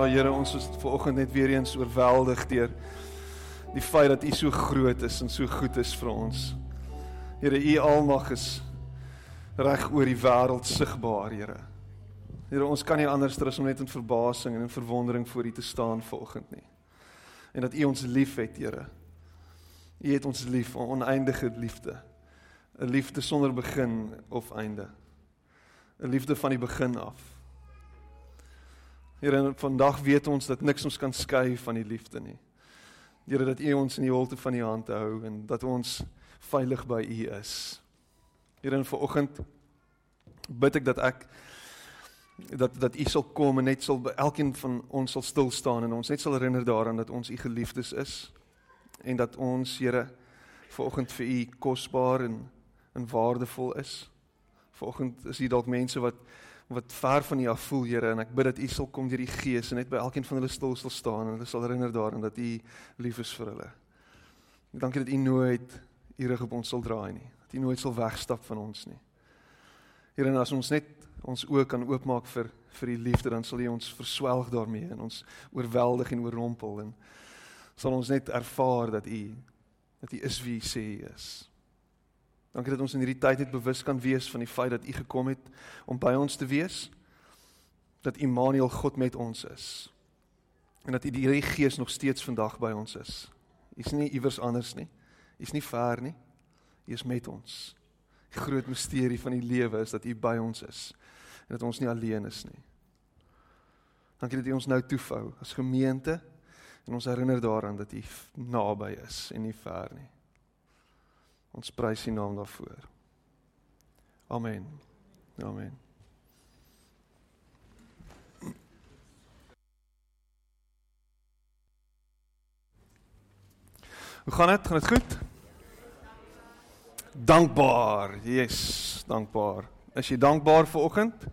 Ja Here, ons is vanoggend net weer eens oorweldig deur die feit dat U so groot is en so goed is vir ons. Here, U almag is reg oor die wêreld sigbaar, Here. Here, ons kan nie anders as om net in verbasing en in verwondering voor U te staan vanoggend nie. En dat U ons liefhet, Here. U het ons lief, 'n oneindige liefde. 'n Liefde sonder begin of einde. 'n Liefde van die begin af. Here, vandag weet ons dat niks ons kan skei van die liefde nie. Here, dat U ons in die holte van U hand hou en dat ons veilig by U is. Here, in vanoggend bid ek dat ek dat dat U sal kom en net sal by elkeen van ons sal stil staan en ons net sal herinner daaraan dat ons U geliefdes is en dat ons Here vanoggend vir U kosbaar en en waardevol is. Vanoggend is hier dalk mense wat wat ver van U af voel, Here, en ek bid dat U sal kom deur die Gees en net by elkeen van hulle stil sal staan en hulle sal herinner daaraan dat U lief is vir hulle. Dankie dat U nooit U rug op ons sal draai nie. Dat U nooit sal wegstap van ons nie. Here, en as ons net ons oë kan oopmaak vir vir U liefde, dan sal U ons verswelg daarmee en ons oorweldig en oorrompel en sal ons net ervaar dat U dat U is wie U sê U is. Dankie dat ons in hierdie tyd net bewus kan wees van die feit dat U gekom het om by ons te wees. Dat Immanuel God met ons is. En dat U die Heilige Gees nog steeds vandag by ons is. Is nie iewers anders nie. Is nie ver nie. U is met ons. Die groot misterie van die lewe is dat U by ons is en dat ons nie alleen is nie. Dankie dat U ons nou toefou as gemeente en ons herinner daaraan dat U naby is en nie ver nie. Ons prys U naam daarvoor. Amen. Amen. Hoe gaan dit? Gaan dit goed? Dankbaar. Yes, dankbaar. Is jy dankbaar vir oggend?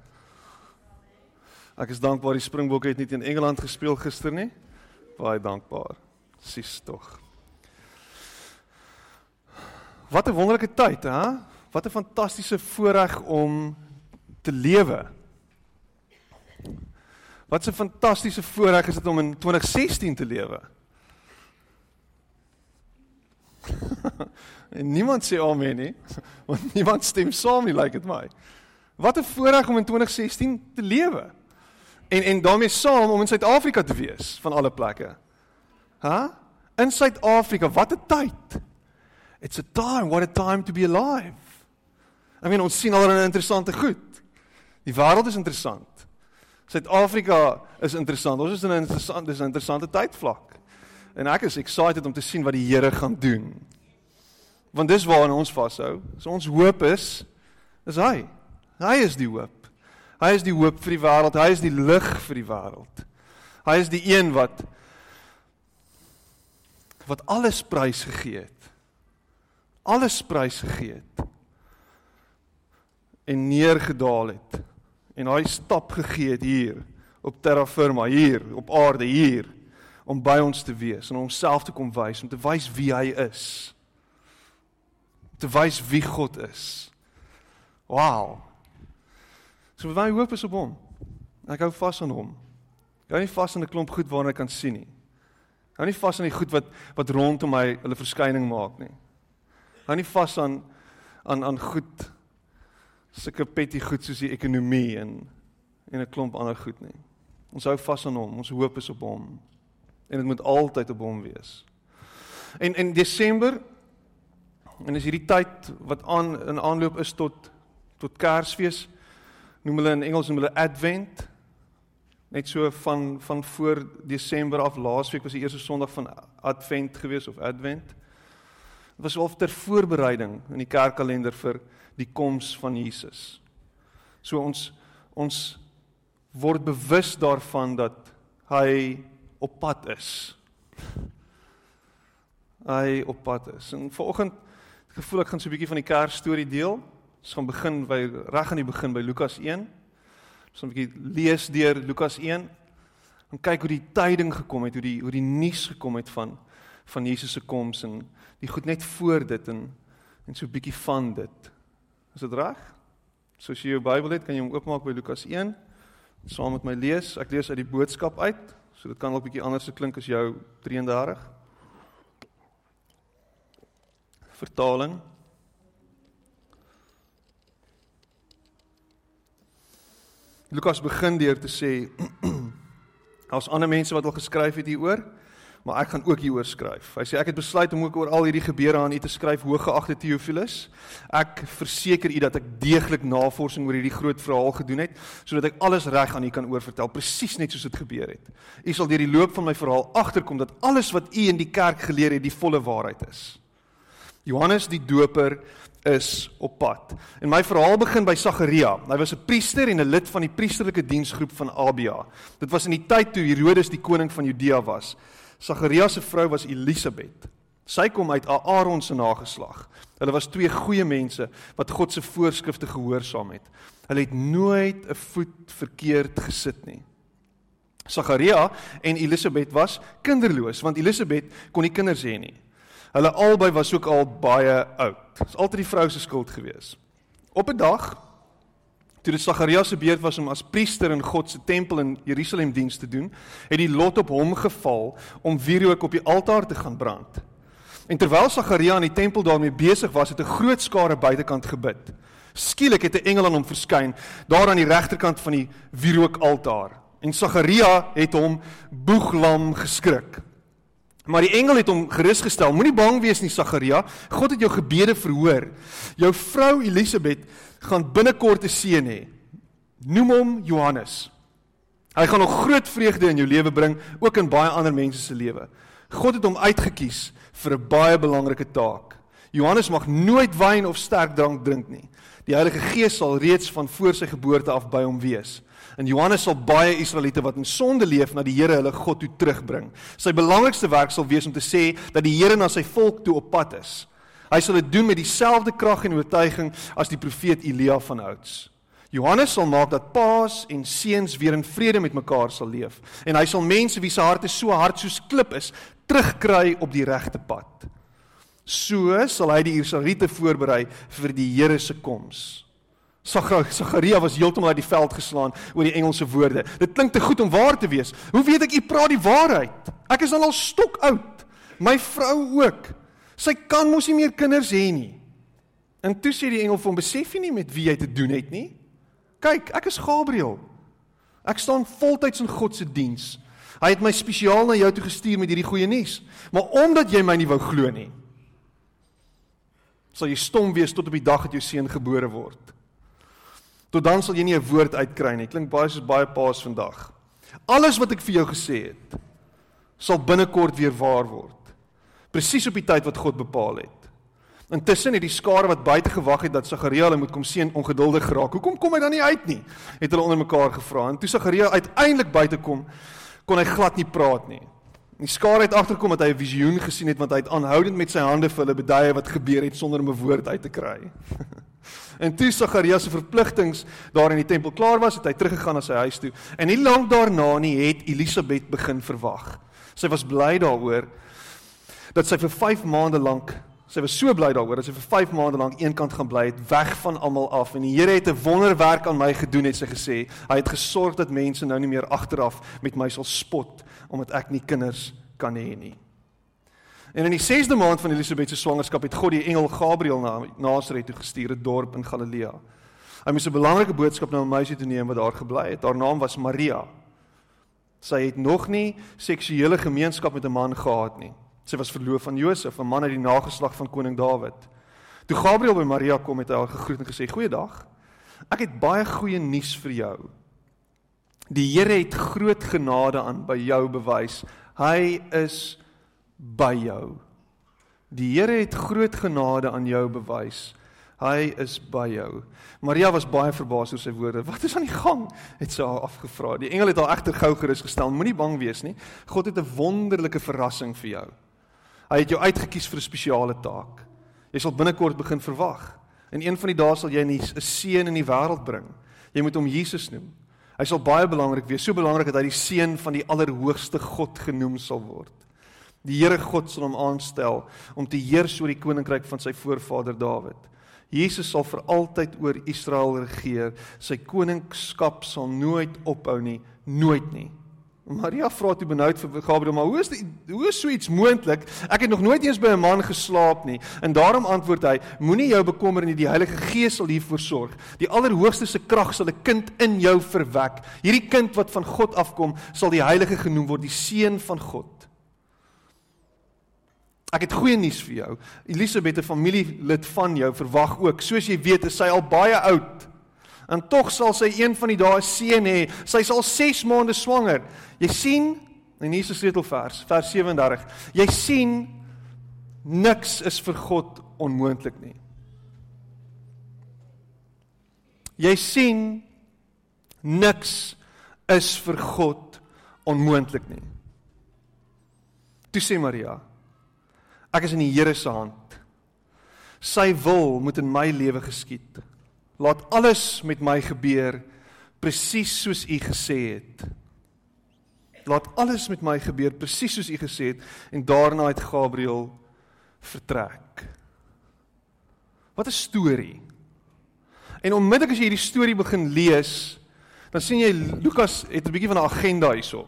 Ek is dankbaar die Springbokke het nie teen Engeland gespeel gister nie. Baie dankbaar. Sis tog. Wat 'n wonderlike tyd, hè? Wat 'n fantastiese voorreg om te lewe. Wat 'n fantastiese voorreg is dit om in 2016 te lewe. en niemand sê amen nie, want niemand stem saam nie, lyk like dit my. Wat 'n voorreg om in 2016 te lewe. En en daarmee saam om in Suid-Afrika te wees van alle plekke. Hæ? Huh? In Suid-Afrika, wat 'n tyd. It's a time, what a time to be alive. I mean, ons sien al 'n interessante goed. Die wêreld is interessant. Suid-Afrika is interessant. Ons is in 'n interessant, dis 'n interessante tydvlak. En ek is excited om te sien wat die Here gaan doen. Want dis waarna ons vashou. So ons hoop is is hy. Hy is die hoop. Hy is die hoop vir die wêreld. Hy is die lig vir die wêreld. Hy is die een wat wat alles prys gegee het alles prys gegee het en neergedaal het en hy stap gegee het hier op terra firma hier op aarde hier om by ons te wees en homself te kom wys om te wys wie hy is. Te wys wie God is. Wow so my hoop is op hom ek hou vas aan hom. Ek hou nie vas aan 'n klomp goed waarna ek kan sien nie. Ek hou nie vas aan die goed wat wat rondom my hulle verskyning maak nie hou nie vas aan aan aan goed sulke petty goed soos die ekonomie en en 'n klomp ander goed nie. Ons hou vas aan hom. Ons hoop is op hom. En dit moet altyd op hom wees. En in Desember en is hierdie tyd wat aan in aanloop is tot tot Kersfees noem hulle in Engels noem hulle Advent. Net so van van voor Desember af laasweek was die eerste Sondag van Advent gewees of Advent. Dit was al ter voorbereiding in die kerkkalender vir die koms van Jesus. So ons ons word bewus daarvan dat hy op pad is. Hy op pad is. En vanoggend gevoel ek gaan so 'n bietjie van die kerkstorie deel. Ons gaan begin by reg aan die begin by Lukas 1. Ons gaan 'n bietjie lees deur Lukas 1 en kyk hoe die tyding gekom het, hoe die hoe die nuus gekom het van van Jesus se koms en die goed net voor dit en en so 'n bietjie van dit. Is dit reg? So as jy jou Bybel het, kan jy hom oopmaak by Lukas 1 saam met my lees. Ek lees uit die boodskap uit, so dit kan 'n bietjie anders klink as jou 33. Vertaling. Lukas begin deur te sê daar's ander mense wat al geskryf het hieroor maar ek gaan ook hieroor skryf. Hy sê ek het besluit om ook oor al hierdie gebeure aan u te skryf, hooggeagte Theophilus. Ek verseker u dat ek deeglik navorsing oor hierdie groot verhaal gedoen het, sodat ek alles reg aan u kan oorvertel, presies net soos dit gebeur het. U sal deur die loop van my verhaal agterkom dat alles wat u in die kerk geleer het, die volle waarheid is. Johannes die Doper is op pad. En my verhaal begin by Sagaria. Hy was 'n priester en 'n lid van die priesterlike diensgroep van Abia. Dit was in die tyd toe Herodes die koning van Judea was. Sagaria se vrou was Elisabet. Sy kom uit Aaron se nageslag. Hulle was twee goeie mense wat God se voorskrifte gehoorsaam het. Hulle het nooit 'n voet verkeerd gesit nie. Sagaria en Elisabet was kinderloos want Elisabet kon nie kinders hê nie. Hulle albei was ook al baie oud. Dit is altyd die vrou se skuld gewees. Op 'n dag Toe dit Sagarias se beurt was om as priester in God se tempel in Jerusalem diens te doen, het die lot op hom geval om wierook op die altaar te gaan brand. En terwyl Sagaria in die tempel daarmee besig was, het 'n groot skare buitekant gebid. Skielik het 'n engel aan hom verskyn, daar aan die regterkant van die wierookaltaar. En Sagaria het hom boeglam geskrik. Maar die engel het hom gerus gestel: Moenie bang wees nie, Sagaria. God het jou gebede verhoor. Jou vrou Elisabet gaan binnekort 'n seun hê. Noem hom Johannes. Hy gaan nog groot vreugde in jou lewe bring, ook in baie ander mense se lewe. God het hom uitgekies vir 'n baie belangrike taak. Johannes mag nooit wyn of sterk drank drink nie. Die Heilige Gees sal reeds van voor sy geboorte af by hom wees. En Johannes sal baie Israeliete wat in sonde leef na die Here hulle God toe terugbring. Sy belangrikste werk sal wees om te sê dat die Here na sy volk toe op pad is. Hy sal dit doen met dieselfde krag en oortuiging as die profeet Elia van ouds. Johannes sal maak dat paas en seuns weer in vrede met mekaar sal leef en hy sal mense wie se harte so hard soos klip is, terugkry op die regte pad. So sal hy die Israeliete voorberei vir die Here se koms. Sagaria was heeltemal uit die veld geslaan oor die Engelse woorde. Dit klink te goed om waar te wees. Hoe weet ek u praat die waarheid? Ek is al al stok oud. My vrou ook. Sy kan mos nie meer kinders hê nie. En toe sê die engel vir hom: "Besef jy nie met wie jy te doen het nie? Kyk, ek is Gabriël. Ek staan voltyds in God se diens. Hy het my spesiaal na jou toe gestuur met hierdie goeie nuus. Maar omdat jy my nie wou glo nie, sal jy stom wees tot op die dag dat jou seun gebore word. Tot dan sal jy nie 'n woord uitkry nie. Klink baie soos baie paas vandag. Alles wat ek vir jou gesê het, sal binnekort weer waar word presies op die tyd wat God bepaal het. Intussen het die skare wat buite gewag het dat Sagaria hulle moet kom sien ongeduldig geraak. Hoekom kom hy dan nie uit nie? Het hulle onder mekaar gevra. En toe Sagaria uiteindelik buite kom, kon hy glad nie praat nie. Die skare het agterkom dat hy 'n visioen gesien het want hy het aanhoudend met sy hande vir hulle beduie wat gebeur het sonder om 'n woord uit te kry. en toe Sagaria se verpligtinge daar in die tempel klaar was, het hy teruggegaan na sy huis toe. En nie lank daarna nie het Elisabet begin verwag. Sy was bly daaroor dat sy vir 5 maande lank sy was so bly daaroor dat sy vir 5 maande lank eenkant gaan bly het weg van almal af en die Here het 'n wonderwerk aan my gedoen het sy gesê hy het gesorg dat mense nou nie meer agteraf met my sal spot omdat ek nie kinders kan hê nie En in die 6de maand van Elisabet se swangerskap het God die engel Gabriël na Nasaret toe gestuur 'n dorp in Galilea hy moes 'n belangrike boodskap na 'n meisie toe neem wat daar gebly het haar naam was Maria sy het nog nie seksuele gemeenskap met 'n man gehad nie Sy was verloof aan Josef, 'n man uit die nageslag van koning Dawid. Toe Gabriël by Maria kom het hy haar gegroet en gesê: "Goeiedag. Ek het baie goeie nuus vir jou. Die Here het groot genade aan by jou bewys. Hy is by jou. Die Here het groot genade aan jou bewys. Hy is by jou." Maria was baie verbaas oor sy woorde. "Wat is aan die gang?" het sy haar afgevra. Die engel het haar egter gou gerus gestel. Moenie bang wees nie. God het 'n wonderlike verrassing vir jou. Hy het jou uitgekies vir 'n spesiale taak. Jy sal binnekort begin verwag. En een van die dae sal jy 'n seun in die wêreld bring. Jy moet hom Jesus noem. Hy sal baie belangrik wees, so belangrik dat hy die seun van die Allerhoogste God genoem sal word. Die Here God sal hom aanstel om te heers oor die koninkryk van sy voorvader Dawid. Jesus sal vir altyd oor Israel regeer. Sy koningskap sal nooit ophou nie, nooit nie. Maria vra toe benoud vir Gabriël, maar hoe is dit hoe is so iets moontlik? Ek het nog nooit eens by 'n man geslaap nie. En daarom antwoord hy: Moenie jou bekommer nie, die Heilige Gees sal hiervoor sorg. Die Allerhoogste se krag sal 'n kind in jou verwek. Hierdie kind wat van God afkom, sal die Heilige genoem word, die seun van God. Ek het goeie nuus vir jou. Elisabeth, 'n familielid van jou, verwag ook. Soos jy weet, is sy al baie oud. En tog sal sy een van die dae seën hê. Sy sal 6 maande swanger. Jy sien, in hier is 'n sleutelvers, vers 37. Jy sien niks is vir God onmoontlik nie. Jy sien niks is vir God onmoontlik nie. Toe sê Maria: Ek is in die Here se hand. Sy wil moet in my lewe geskied. Laat alles met my gebeur presies soos u gesê het. Laat alles met my gebeur presies soos u gesê het en daarna het Gabriël vertrek. Wat 'n storie. En onmiddellik as jy hierdie storie begin lees, dan sien jy Lukas het 'n bietjie van 'n agenda hierso.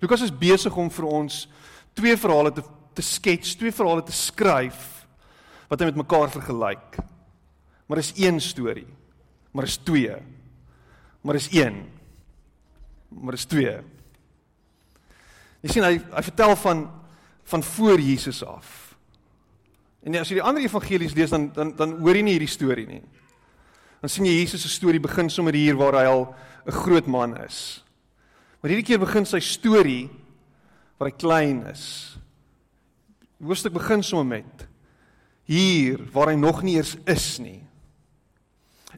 Lukas is besig om vir ons twee verhale te te skets, twee verhale te skryf wat hy met mekaar vergelyk. Maar is een storie. Maar is twee. Maar is een. Maar is twee. Jy sien hy hy vertel van van voor Jesus af. En as jy die ander evangelies lees dan dan dan hoor jy nie hierdie storie nie. Dan sien jy Jesus se storie begin sommer hier waar hy al 'n groot man is. Maar hierdie keer begin sy storie waar hy klein is. Die hoofstuk begin sommer met hier waar hy nog nie eers is nie.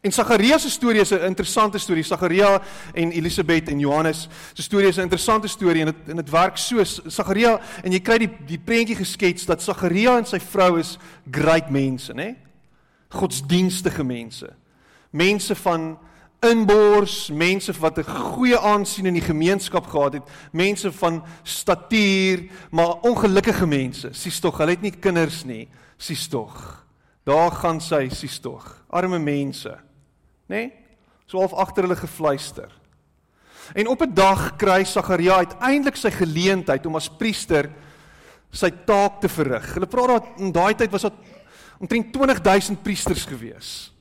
En Sagaria se storie is 'n interessante storie. Sagaria en Elisabet en Johannes se storie is 'n interessante storie en dit en dit werk so Sagaria en jy kry die die prentjie geskets dat Sagaria en sy vrou is great mense, né? Godsdienstige mense. Mense van inbors, mense wat 'n goeie aansien in die gemeenskap gehad het, mense van statuur, maar ongelukkige mense. Sies tog, hulle het nie kinders nie. Sies tog. Daar gaan sy, sies tog. Arme mense nê? Nee? So half agter hulle gefluister. En op 'n dag kry Sagaria uiteindelik sy geleentheid om as priester sy taak te verrig. Hulle praat dat in daai tyd was daar omtrent 20000 priesters gewees.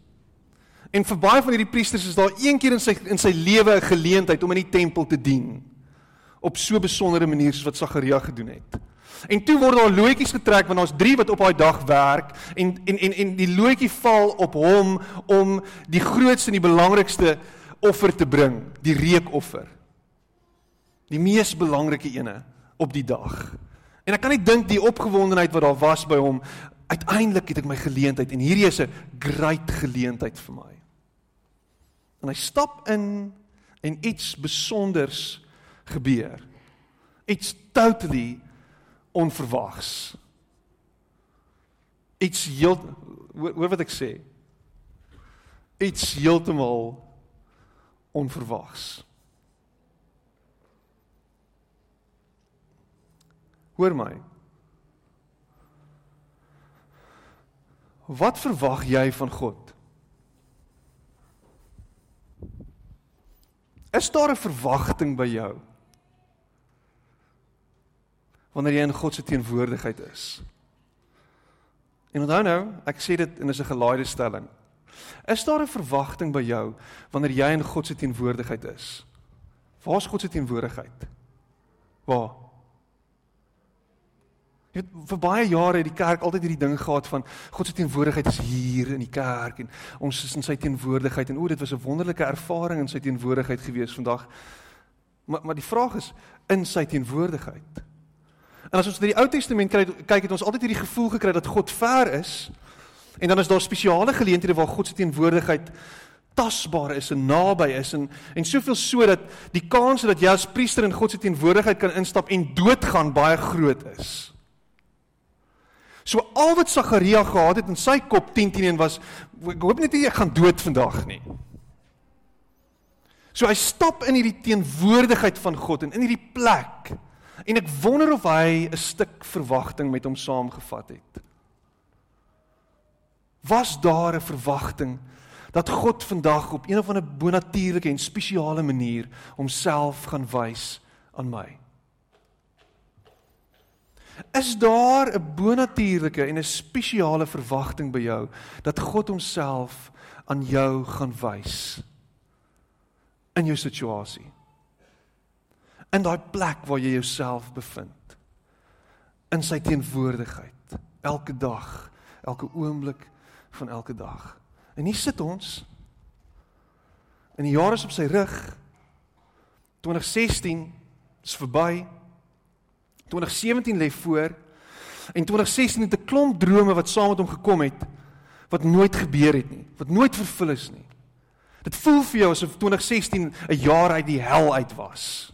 En vir baie van hierdie priesters is daar een keer in sy in sy lewe 'n geleentheid om in die tempel te dien op so 'n besondere manier soos wat Sagaria gedoen het. En toe word daar loetjies getrek want daar's 3 wat op daai dag werk en en en en die loetjie val op hom om die grootste en die belangrikste offer te bring, die reukoffer. Die mees belangrike ene op die dag. En ek kan nie dink die opgewondenheid wat daar was by hom uiteindelik het ek my geleentheid en hierdie is 'n great geleentheid vir my. En hy stap in en iets besonders gebeur. It's totally onverwags. Iets heel hoor wat ek sê. Iets heeltemal onverwags. Hoor my. Wat verwag jy van God? Is daar 'n verwagting by jou? wanneer jy in God se teenwoordigheid is. En onthou nou, ek sê dit en is 'n gelaaide stelling. Is daar 'n verwagting by jou wanneer jy in God se teenwoordigheid is? Waar is God se teenwoordigheid? Waar? Jy weet vir baie jare het die kerk altyd hierdie ding gehad van God se teenwoordigheid is hier in die kerk en ons is in sy teenwoordigheid en o dit was 'n wonderlike ervaring in sy teenwoordigheid gewees vandag. Maar maar die vraag is in sy teenwoordigheid. En as ons na die Ou Testament kyk, het ons altyd hierdie gevoel gekry dat God ver is. En dan is daar spesiale geleenthede waar God se teenwoordigheid tasbaar is en naby is en en soveel so dat die kans dat jy as priester in God se teenwoordigheid kan instap en doodgaan baie groot is. So al wat Sagaria gehad het in sy kop 10:10 was ek hoop net nie ek gaan dood vandag nie. So hy stap in hierdie teenwoordigheid van God en in hierdie plek En ek wonder of hy 'n stuk verwagting met hom saamgevat het. Was daar 'n verwagting dat God vandag op een of ander bonatuurlike en spesiale manier homself gaan wys aan my? Is daar 'n bonatuurlike en 'n spesiale verwagting by jou dat God homself aan jou gaan wys in jou situasie? In daai plek waar jy jouself bevind. In sy teenwoordigheid elke dag, elke oomblik van elke dag. En hier sit ons in die jare op sy rug 2016 is verby 2017 lê voor en 2016 het 'n klomp drome wat saam met hom gekom het wat nooit gebeur het nie, wat nooit vervul is nie. Dit voel vir jou asof 2016 'n jaar uit die hel uit was.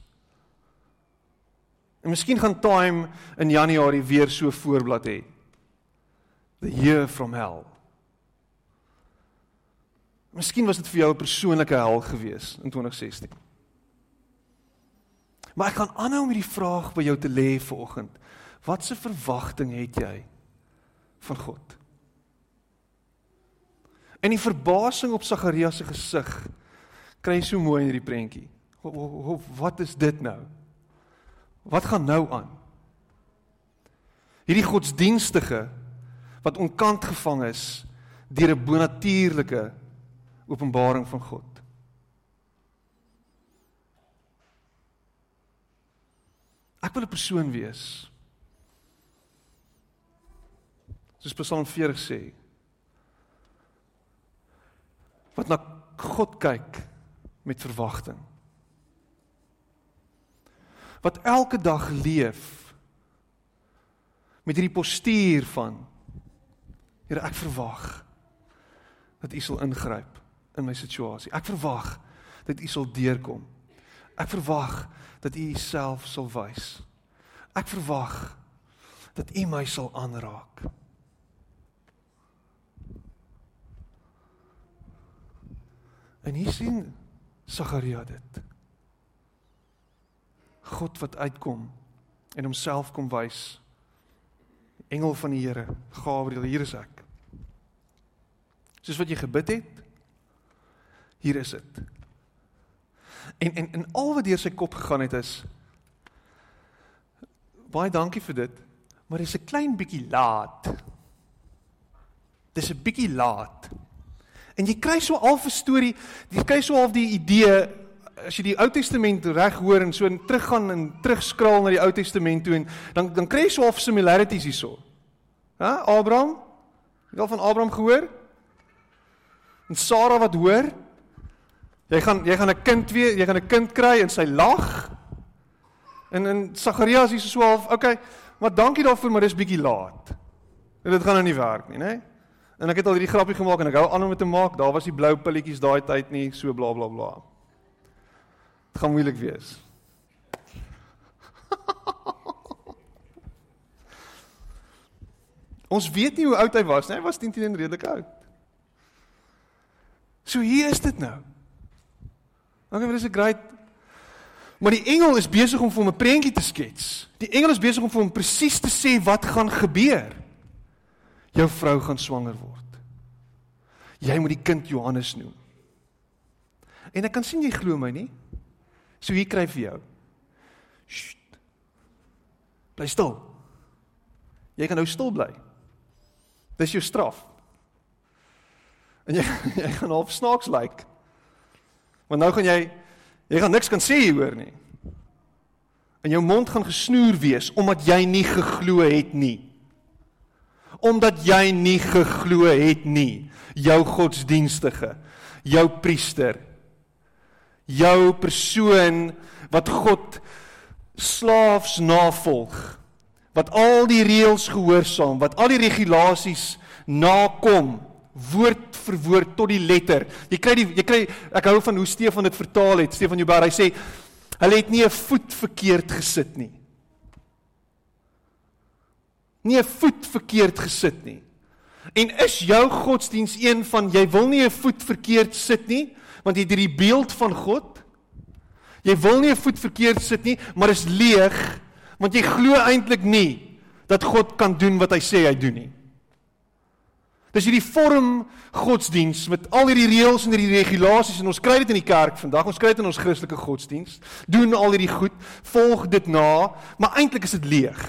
En miskien gaan time in Januarie weer so voorblad hê. The year from hell. Miskien was dit vir jou 'n persoonlike hel gewees in 2016. Maar ek gaan aanhou met die vraag by jou te lê vanoggend. Watse verwagting het jy van God? En die verbasing op Sagarias se gesig kry jy so mooi in hierdie prentjie. Wat is dit nou? Wat gaan nou aan? Hierdie godsdienstige wat onkant gevang is deur 'n bonatuurlike openbaring van God. Ek wil 'n persoon wees. Soos Psalm 40 sê. Wat na God kyk met verwagting. Wat elke dag leef met hierdie postuur van Here ek verwag dat U sal ingryp in my situasie. Ek verwag dat U sal deurkom. Ek verwag dat U Uself sal wys. Ek verwag dat U my sal aanraak. En hier sien Sagaria dit. God wat uitkom en homself kom wys. Engel van die Here, Gabriël, hier is ek. Soos wat jy gebid het, hier is dit. En en en al wat deur sy kop gegaan het is baie dankie vir dit, maar dis 'n klein bietjie laat. Dis 'n bietjie laat. En jy kry so al 'n storie, jy kry so half die idee as jy die Ou Testament reg hoor en so en teruggaan en terugskraal na die Ou Testament toe en dan dan kry jy so half similarities hierso. Hæ? Abraham? Het al van Abraham gehoor? En Sara wat hoor? Jy gaan jy gaan 'n kind weer, jy gaan 'n kind kry en sy lag. En in Sagarias is so half, okay, maar dankie daarvoor, maar dis bietjie laat. En dit gaan nou nie werk nie, né? En ek het al hierdie grappie gemaak en ek hou aan om dit te maak. Daar was die blou pilletjies daai tyd nie, so bla bla bla. Dit gaan moeilik wees. Ons weet nie hoe oud hy was nie. Hy was 10 teen redelik oud. So hier is dit nou. Okay, maar dis 'n great Maar die engel is besig om vir hom 'n prentjie te skets. Die engel is besig om vir hom presies te sê wat gaan gebeur. Jou vrou gaan swanger word. Jy moet die kind Johannes noem. En ek kan sien jy glo my nie. So hier kry vir jou. Sst. Bly stil. Jy kan nou stil bly. Dis jou straf. En jy jy gaan half snaaks lyk. Like. Want nou gaan jy jy gaan niks kan sê hier hoor nie. En jou mond gaan gesnoer wees omdat jy nie geglo het nie. Omdat jy nie geglo het nie. Jou godsdienstige, jou priester, jou persoon wat God slaafs navolg, wat al die reëls gehoorsaam, wat al die regulasies nakom woord vir woord tot die letter. Jy kry die jy kry ek hou van hoe Stefan dit vertaal het. Stefan Joubar, hy sê hulle het nie 'n voet verkeerd gesit nie. Nie 'n voet verkeerd gesit nie. En is jou godsdiens een van jy wil nie 'n voet verkeerd sit nie, want jy het hierdie beeld van God. Jy wil nie 'n voet verkeerd sit nie, maar is leeg want jy glo eintlik nie dat God kan doen wat hy sê hy doen nie. Dis hierdie vorm godsdiens met al hierdie reëls en hierdie regulasies en ons kry dit in die kerk vandag. Ons kry dit in ons Christelike godsdiens. Doen al hierdie goed, volg dit na, maar eintlik is dit leeg.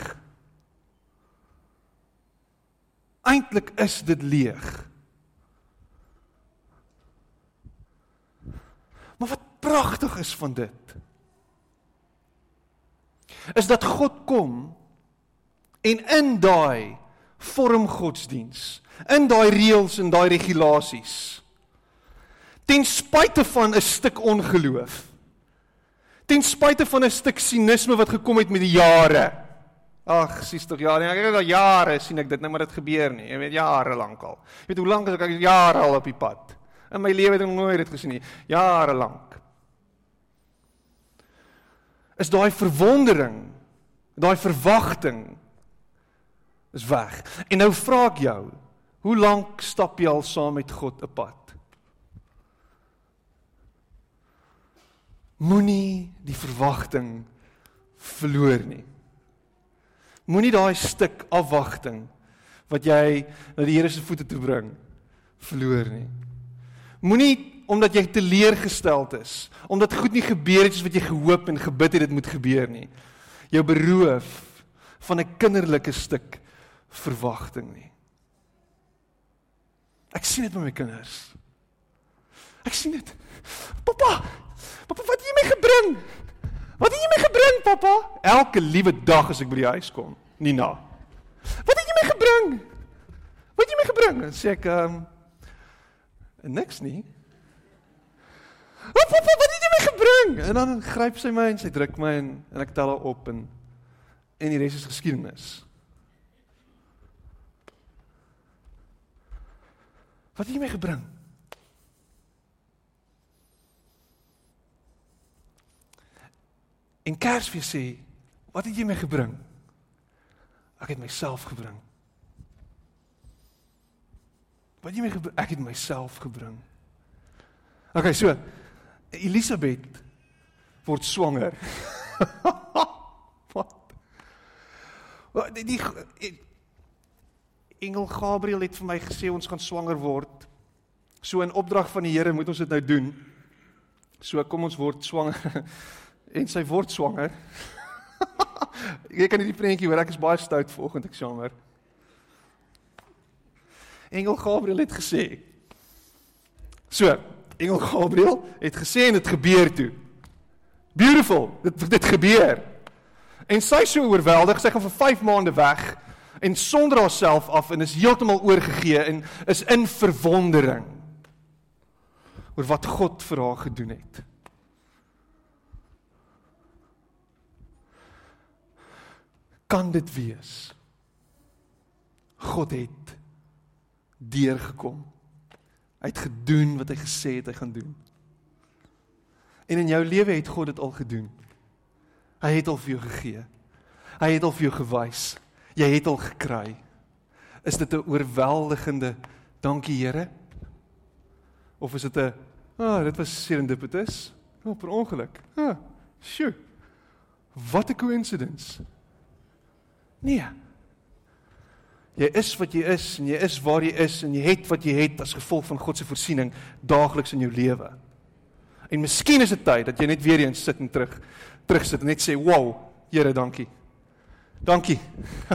Eintlik is dit leeg. Maar wat pragtig is van dit is dat God kom en in daai vorm godsdiens in daai reëls en daai regulasies. Ten spyte van 'n stuk ongeloof. Ten spyte van 'n stuk sinisme wat gekom het met die jare. Ag, sies tog jare. Ek het al jare sien ek dit nou maar dit gebeur nie. Jy weet jare lank al. Jy weet hoe lank as ek jare al op die pad. In my lewe het ek nooit dit gesien nie. Jare lank. Is daai verwondering, daai verwagting is weg. En nou vra ek jou, Hoe lank stap jy al saam met God 'n pad? Moenie die verwagting verloor nie. Moenie daai stuk afwagting wat jy na die Here se voete toe bring verloor nie. Moenie omdat jy teleurgesteld is, omdat goed nie gebeur het soos wat jy gehoop en gebid het dit moet gebeur nie. Jou beroof van 'n kinderlike stuk verwagting nie. Ek sien dit met my kinders. Ek sien dit. Pappa, pappa, wat het jy my gebring? Wat het jy my gebring, pappa? Elke liewe dag as ek by die huis kom, Nina. Wat het jy my gebring? Wat het jy my gebring? Dan sê ek, ehm um, niks nie. Oh, pappa, wat het jy my gebring? En dan gryp sy my en sy druk my en en ek tel haar op en en die res is geskiedenis. Wat het jy my gebring? En Kersfees sê, wat het jy my gebring? Ek het myself gebring. Wat jy my gebring? Ek het myself gebring. OK, so Elisabeth word swanger. wat? Wat die, die engel Gabriël het vir my gesê ons gaan swanger word. So in opdrag van die Here moet ons dit nou doen. So kom ons word swanger en sy word swanger. Ek kan nie die prentjie hoor, ek is baie stout vanoggend ek swanger. Engel Gabriël het gesê. So, engel Gabriël het gesê en dit gebeur toe. Beautiful, dit dit gebeur. En sy so oorweldig, sy gaan vir 5 maande weg en sonder haarself af en is heeltemal oorgegee en is in verwondering oor wat God vir haar gedoen het. Kan dit wees? God het deurgekom. Hy het gedoen wat hy gesê het hy gaan doen. En in jou lewe het God dit al gedoen. Hy het al vir jou gegee. Hy het al vir jou gewys jy het al gekry. Is dit 'n oorweldigende dankie Here? Of is dit 'n ah, oh, dit was serendipitous? Oh, per ongeluk. Ah, sjoe. Wat 'n coincidence. Nee. Jy is wat jy is en jy is waar jy is en jy het wat jy het as gevolg van God se voorsiening daagliks in jou lewe. En miskien is dit tyd dat jy net weer eens sit en terug terugsit en net sê, "Wow, Here, dankie." Dankie.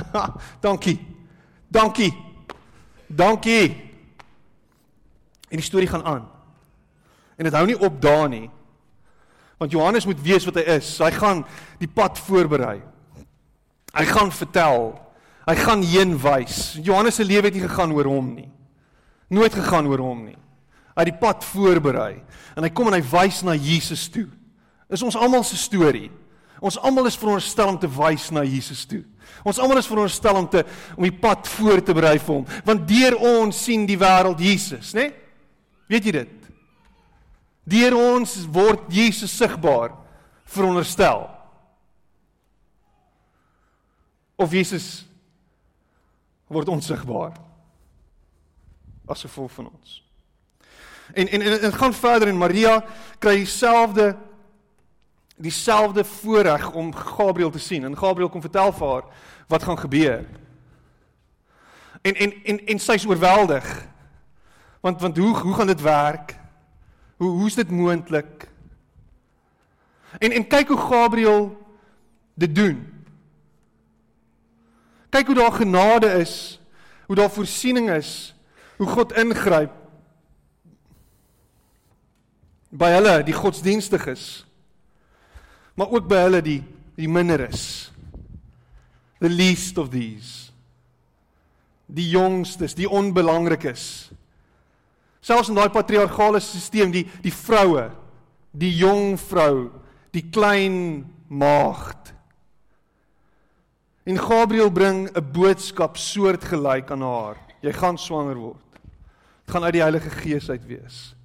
Dankie. Dankie. Dankie. En die storie gaan aan. En dit hou nie op daar nie. Want Johannes moet weet wat hy is. Hy gaan die pad voorberei. Hy gaan vertel. Hy gaan heen wys. Johannes se lewe het nie gegaan oor hom nie. Nooit gegaan oor hom nie. Hy het die pad voorberei en hy kom en hy wys na Jesus toe. Is ons almal se storie. Ons almal is veronderstel om te wys na Jesus toe. Ons almal is veronderstel om te om die pad voor te berei vir hom, want deur ons sien die wêreld Jesus, né? Nee? Weet jy dit? Deur ons word Jesus sigbaar veronderstel. Of Jesus word onsigbaar as gevolg van ons. En en dit gaan verder en Maria kry dieselfde dieselfde voorreg om Gabriël te sien en Gabriël kom vertel vir haar wat gaan gebeur. En en en en sy's oorweldig. Want want hoe hoe gaan dit werk? Hoe hoe's dit moontlik? En en kyk hoe Gabriël dit doen. Kyk hoe daar genade is, hoe daar voorsiening is, hoe God ingryp by hulle die godsdienstiges maar ook by hulle die die minder is. The least of these. Die jongstes die onbelangrikes selfs in daai patriargale stelsel die die vroue die jong vrou die klein maagd. En Gabriël bring 'n boodskap soortgelyk aan haar. Jy gaan swanger word. Dit gaan uit die Heilige Gees uit wees.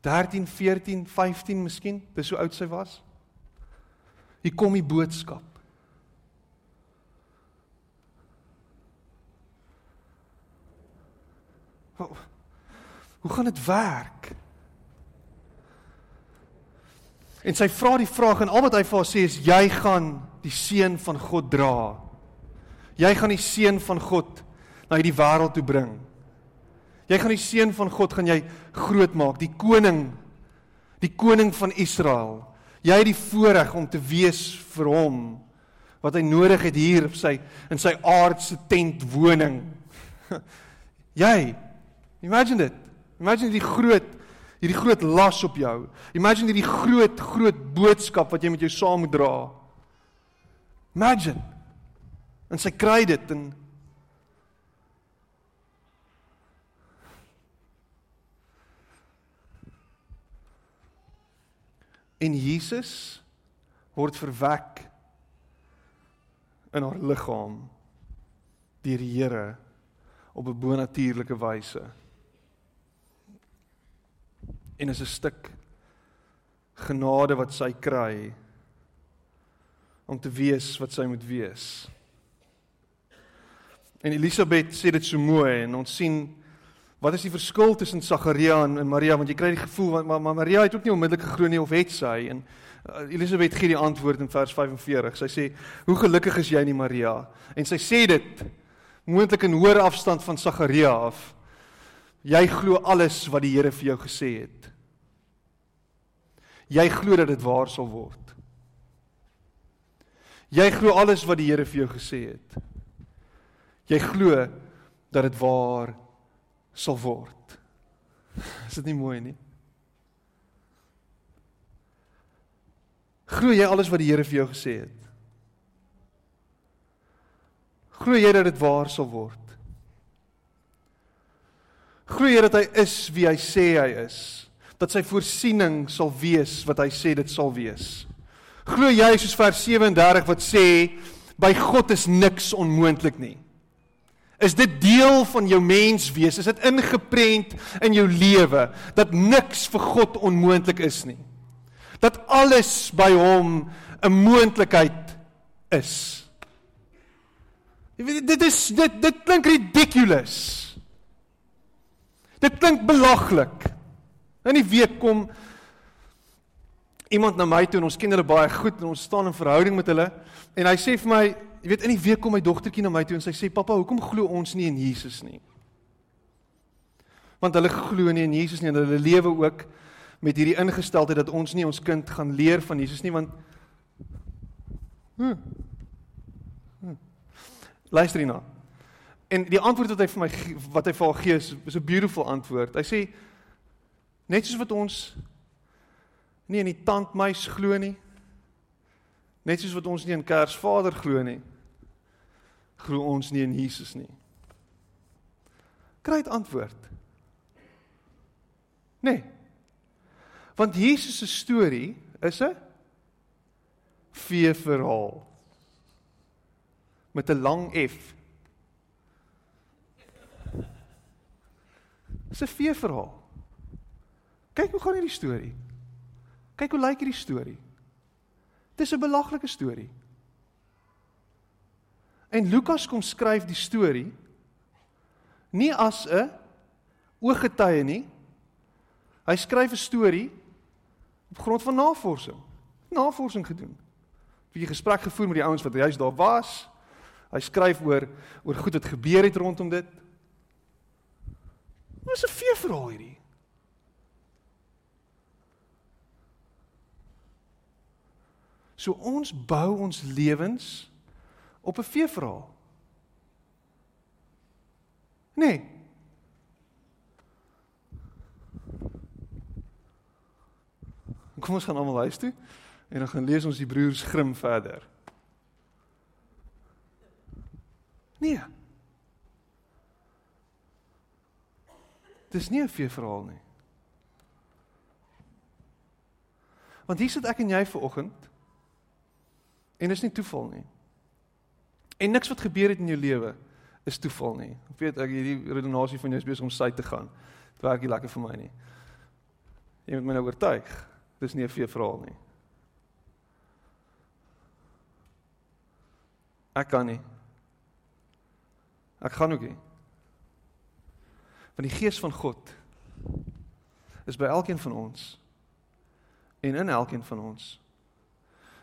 13 14 15 miskien dis hoe oud sy was Hier kom die boodskap. Hoe gaan dit werk? En sy vra die vraag en al wat hy vir haar sê is jy gaan die seun van God dra. Jy gaan die seun van God na hierdie wêreld toe bring. Jy gaan die seun van God gaan jy groot maak, die koning, die koning van Israel. Jy het die voorreg om te wees vir hom wat hy nodig het hier op sy in sy aardse tent woning. Jy imagine dit. Imagine die groot hierdie groot las op jou. Imagine hierdie groot groot boodskap wat jy met jou saam moet dra. Imagine. En sy kry dit en En Jesus word verwek in haar liggaam deur die Here op 'n bonatuurlike wyse. En is 'n stuk genade wat sy kry om te wees wat sy moet wees. En Elisabeth sê dit so mooi en ons sien Wat is die verskil tussen Sagaria en, en Maria want jy kry die gevoel want maar, maar Maria het ook nie onmiddellik geglo nie of het sy en uh, Elisabeth gee die antwoord in vers 45. Sy sê: "Hoe gelukkig is jy nie Maria?" En sy sê dit moontlik in hoër afstand van Sagaria af. Jy glo alles wat die Here vir jou gesê het. Jy glo dat dit waar sal word. Jy glo alles wat die Here vir jou gesê het. Jy glo dat dit waar sal word. Is dit nie mooi nie? Glo jy alles wat die Here vir jou gesê het? Glo jy dat dit waar sal word? Glo jy dat hy is wie hy sê hy is? Dat sy voorsiening sal wees wat hy sê dit sal wees? Glo jy soos vers 37 wat sê by God is niks onmoontlik nie? Is dit deel van jou menswees? Is dit ingeprent in jou lewe dat niks vir God onmoontlik is nie? Dat alles by hom 'n moontlikheid is. Jy weet dit is dit dit klink ridiculous. Dit klink belaglik. In die week kom iemand na my toe en ons ken hulle baie goed en ons staan in verhouding met hulle en hy sê vir my Jy weet in die week kom my dogtertjie na my toe en sy sê pappa, hoekom glo ons nie in Jesus nie? Want hulle glo nie in Jesus nie en hulle lewe ook met hierdie ingesteldheid dat ons nie ons kind gaan leer van Jesus nie want hm, hm. Luister hierna. En die antwoord wat hy vir my wat hy vir haar gee is, is 'n beautiful antwoord. Hy sê net soos wat ons nie in die tandmuis glo nie. Net soos wat ons nie in Kersvader glo nie glo ons nie in Jesus nie. Kry dit antwoord. Nee. Want Jesus se storie is 'n vee verhaal met 'n lang F. Dis 'n vee verhaal. Kyk hoe gaan hierdie storie. Kyk hoe lyk hierdie storie. Dis 'n belaglike storie. En Lukas kom skryf die storie nie as 'n ooggetuie nie. Hy skryf 'n storie op grond van navorsing. Navorsing gedoen. 'n Bietjie gesprek gevoer met die ouens wat juis daar was. Hy skryf oor oor goed wat gebeur het rondom dit. Wat 'n veeverhaal hierdie. So ons bou ons lewens op 'n veeverhaal. Nee. Kom ons gaan almal huis toe en dan gaan lees ons die broers Grim verder. Nee. Dis nie 'n veeverhaal nie. Want hier sit ek en jy ver oggend en dis nie toeval nie. En niks wat gebeur het in jou lewe is toeval nie. Ek weet ek hierdie redenasie van jou is besig om sy te gaan. Dit werk nie lekker vir my nie. Jy moet my nou oortuig. Dis nie 'n veeverhaal nie. Ek kan nie. Ek gaan ook nie. Want die gees van God is by elkeen van ons en in elkeen van ons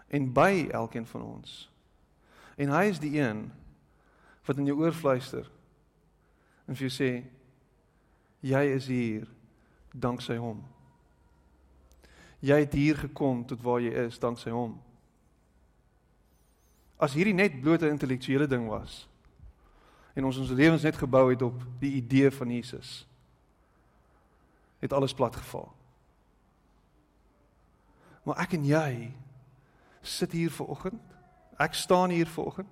en by elkeen van ons. En hy is die een wat in jou oor fluister en vir jou sê jy is hier danksy hom. Jy het hier gekom tot waar jy is danksy hom. As hierdie net bloot 'n intellektuele ding was en ons ons lewens net gebou het op die idee van Jesus het alles plat geval. Maar ek en jy sit hier ver oggend. Ek staan hier ver oggend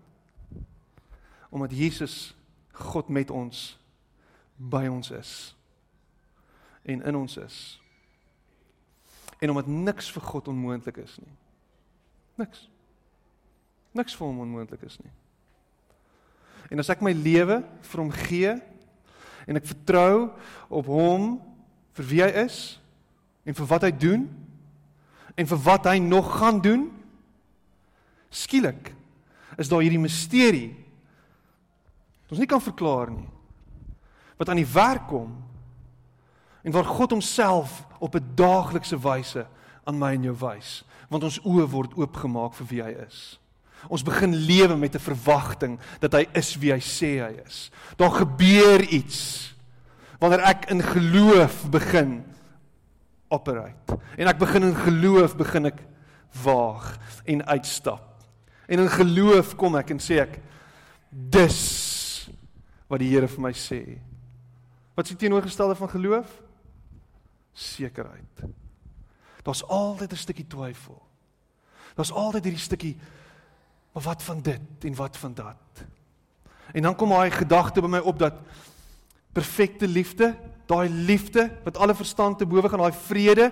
omdat Jesus God met ons by ons is en in ons is. En omdat niks vir God onmoontlik is nie. Niks. Niks vir hom onmoontlik is nie. En as ek my lewe vir hom gee en ek vertrou op hom vir wie hy is en vir wat hy doen en vir wat hy nog gaan doen skielik is daar hierdie misterie wat ons nie kan verklaar nie wat aan die werk kom en waar God homself op 'n daaglikse wyse aan my en jou wys want ons oë word oopgemaak vir wie hy is. Ons begin lewe met 'n verwagting dat hy is wie hy sê hy is. Daar gebeur iets wanneer ek in geloof begin operate. En ek begin in geloof begin ek waag en uitstap En in geloof kom ek en sê ek dis wat die Here vir my sê. Wat is die teenoorgestelde van geloof? Sekerheid. Daar's altyd 'n stukkie twyfel. Daar's altyd hierdie stukkie maar wat van dit en wat van dat? En dan kom daai gedagte by my op dat perfekte liefde, daai liefde wat alle verstand te bowe gaan, daai vrede,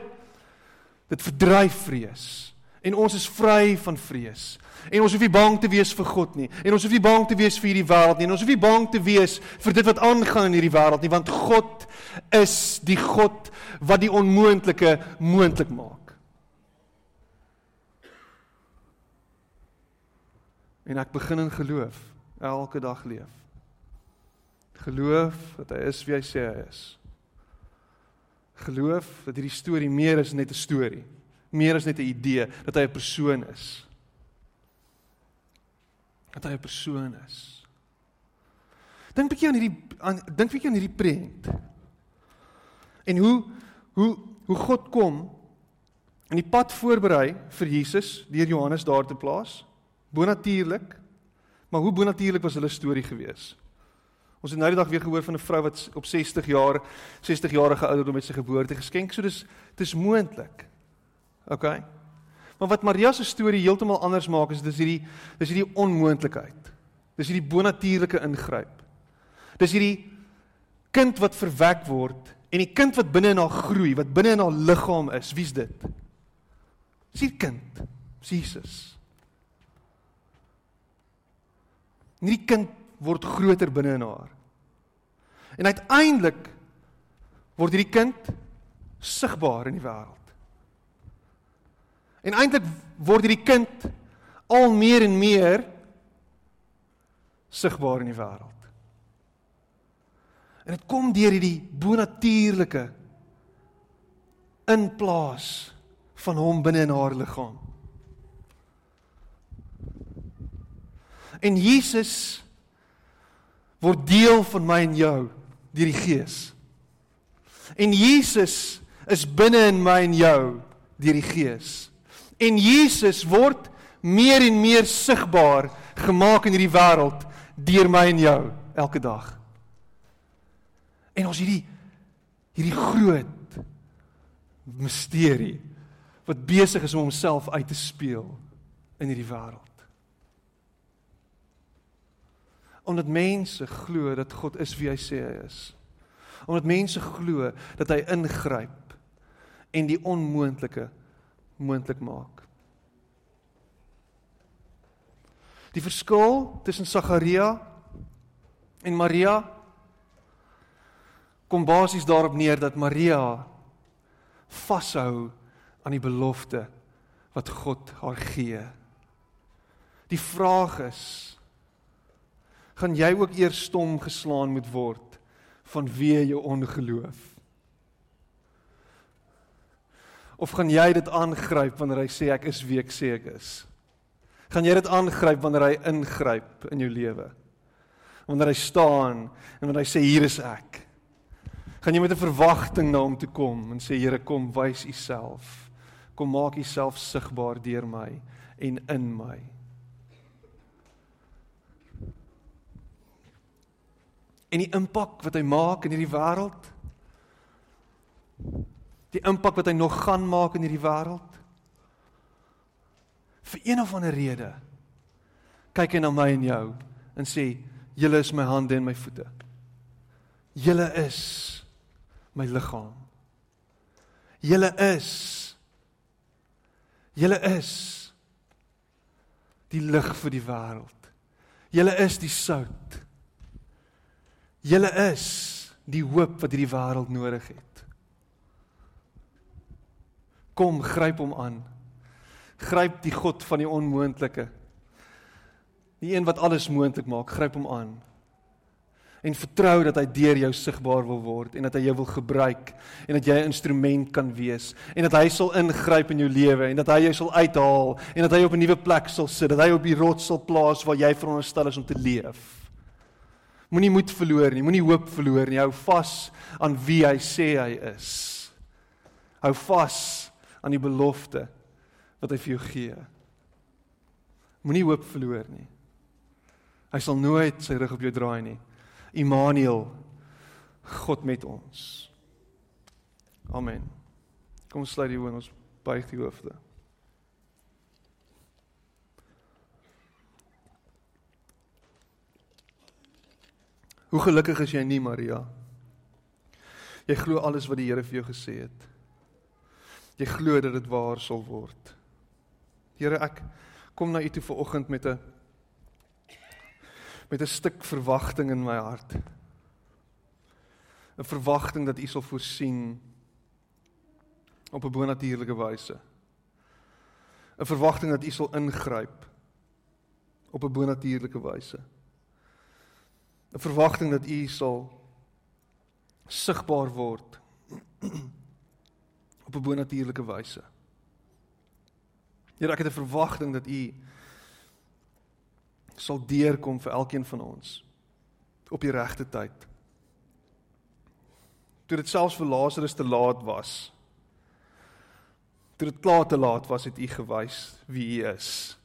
dit verdryf vrees. En ons is vry van vrees. En ons hoef nie bang te wees vir God nie. En ons hoef nie bang te wees vir hierdie wêreld nie. En ons hoef nie bang te wees vir dit wat aangaan in hierdie wêreld nie, want God is die God wat die onmoontlike moontlik maak. En ek begin in geloof elke dag leef. Geloof dat hy is wie hy sê hy is. Geloof dat hierdie storie meer is net 'n storie meer as net 'n idee dat hy 'n persoon is. Dat hy 'n persoon is. Dink bietjie aan hierdie aan dink bietjie aan hierdie prent. En hoe hoe hoe God kom en die pad voorberei vir Jesus deur Johannes daar te plaas. Bonatuurlik. Maar hoe bonatuurlik was hulle storie gewees? Ons het nou die dag weer gehoor van 'n vrou wat op 60 jaar 60 jarige ouderdom met sy geboorte geskenk. So dis dis moontlik. OK. Maar wat Maria se storie heeltemal anders maak is dis hierdie dis hierdie onmoontlikheid. Dis hierdie bonatuurlike ingryp. Dis hierdie kind wat verwek word en die kind wat binne in haar groei, wat binne in haar liggaam is. Wie's dit? Dis die kind, Jesus. En hierdie kind word groter binne in haar. En uiteindelik word hierdie kind sigbaar in die wêreld. En eintlik word hierdie kind al meer en meer sigbaar in die wêreld. En dit kom deur hierdie bonatuurlike inplaas van hom binne in haar liggaam. En Jesus word deel van my en jou deur die Gees. En Jesus is binne in my en jou deur die Gees. En Jesus word meer en meer sigbaar gemaak in hierdie wêreld deur my en jou elke dag. En ons hierdie hierdie groot misterie wat besig is om homself uit te speel in hierdie wêreld. Omdat mense glo dat God is wie hy sê hy is. Omdat mense glo dat hy ingryp en die onmoontlike moontlik maak. Die verskil tussen Sagaria en Maria kom basies daarop neer dat Maria vashou aan die belofte wat God haar gee. Die vraag is gaan jy ook eers stom geslaan moet word vanweë jou ongeloof? Of gaan jy dit aangryp wanneer hy sê ek is wie ek sê ek is? Gaan jy dit aangryp wanneer hy ingryp in jou lewe? Wanneer hy staan en wanneer hy sê hier is ek? Gaan jy met 'n verwagting na hom toe kom en sê Here kom wys u self. Kom maak u self sigbaar deur my en in my. en die impak wat hy maak in hierdie wêreld. Die impak wat hy nog gaan maak in hierdie wêreld. Vir een of ander rede kyk hy na my en jou en sê julle is my hande en my voete. Julle is my liggaam. Julle is Julle is die lig vir die wêreld. Julle is die sout. Julle is die hoop wat hierdie wêreld nodig het. Kom, gryp hom aan. Gryp die God van die onmoontlike. Die een wat alles moontlik maak, gryp hom aan. En vertrou dat hy deur jou sigbaar wil word en dat hy jou wil gebruik en dat jy 'n instrument kan wees en dat hy sal ingryp in jou lewe en dat hy jou sal uithaal en dat hy op 'n nuwe plek sal sit, dat hy op die rots sal plaas waar jy veronderstel is om te leef. Moenie moed verloor nie, moenie hoop verloor nie. Hou vas aan wie hy sê hy is. Hou vas aan die belofte wat hy vir jou gee. Moenie hoop verloor nie. Hy sal nooit sy rug op jou draai nie. Immanuel, God met ons. Amen. Kom sluit die oë en ons buig die hoofde. Hoe gelukkig is jy nie, Maria? Jy glo alles wat die Here vir jou gesê het. Jy glo dat dit waar sal word. Here, ek kom na U toe vanoggend met 'n met 'n stuk verwagting in my hart. 'n Verwagting dat U sal voorsien op 'n bonatuurlike wyse. 'n Verwagting dat U sal ingryp op 'n bonatuurlike wyse. 'n verwagting dat u sal sigbaar word op 'n bonatuurlike wyse. Here, ek het 'n verwagting dat u sal deurkom vir elkeen van ons op die regte tyd. Toe dit selfs vir Lazarus te laat was. Toe dit klaar te laat was, het u gewys wie u is.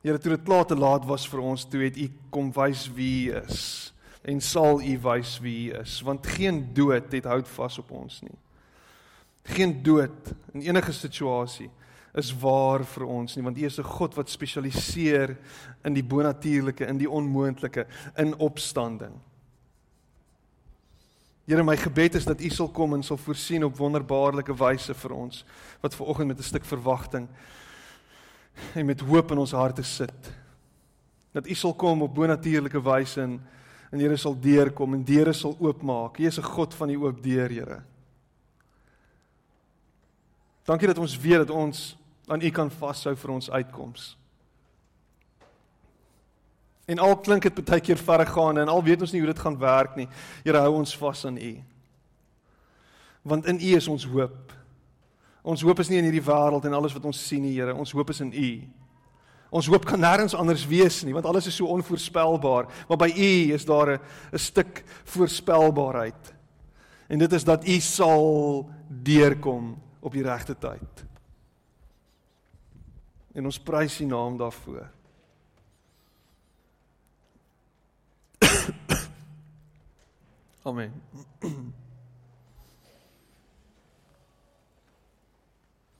Here, toe dit klaar te laat was vir ons, toe het U kom wys wie U is en sal U wys wie U is, want geen dood het hout vas op ons nie. Geen dood in enige situasie is waar vir ons nie, want U is 'n God wat spesialiseer in die bonatuurlike, in die onmoontlike, in opstanding. Here, my gebed is dat U sal kom en sal voorsien op wonderbaarlike wyse vir ons wat ver oggend met 'n stuk verwagting en met hoop in ons harte sit. Dat U sal kom op bonatuurlike wyse en en Here sal deurkom en deure sal oopmaak. U is 'n God van die oop deur, Here. Dankie dat ons weet dat ons aan U kan vashou vir ons uitkoms. En al klink dit baie keer verregaande en al weet ons nie hoe dit gaan werk nie. Here hou ons vas aan U. Want in U is ons hoop. Ons hoop is nie in hierdie wêreld en alles wat ons sien nie, Here. Ons hoop is in U. Ons hoop kan nêrens anders wees nie, want alles is so onvoorspelbaar, maar by U is daar 'n stuk voorspelbaarheid. En dit is dat U sal deurkom op die regte tyd. En ons prys U naam daarvoor. Amen.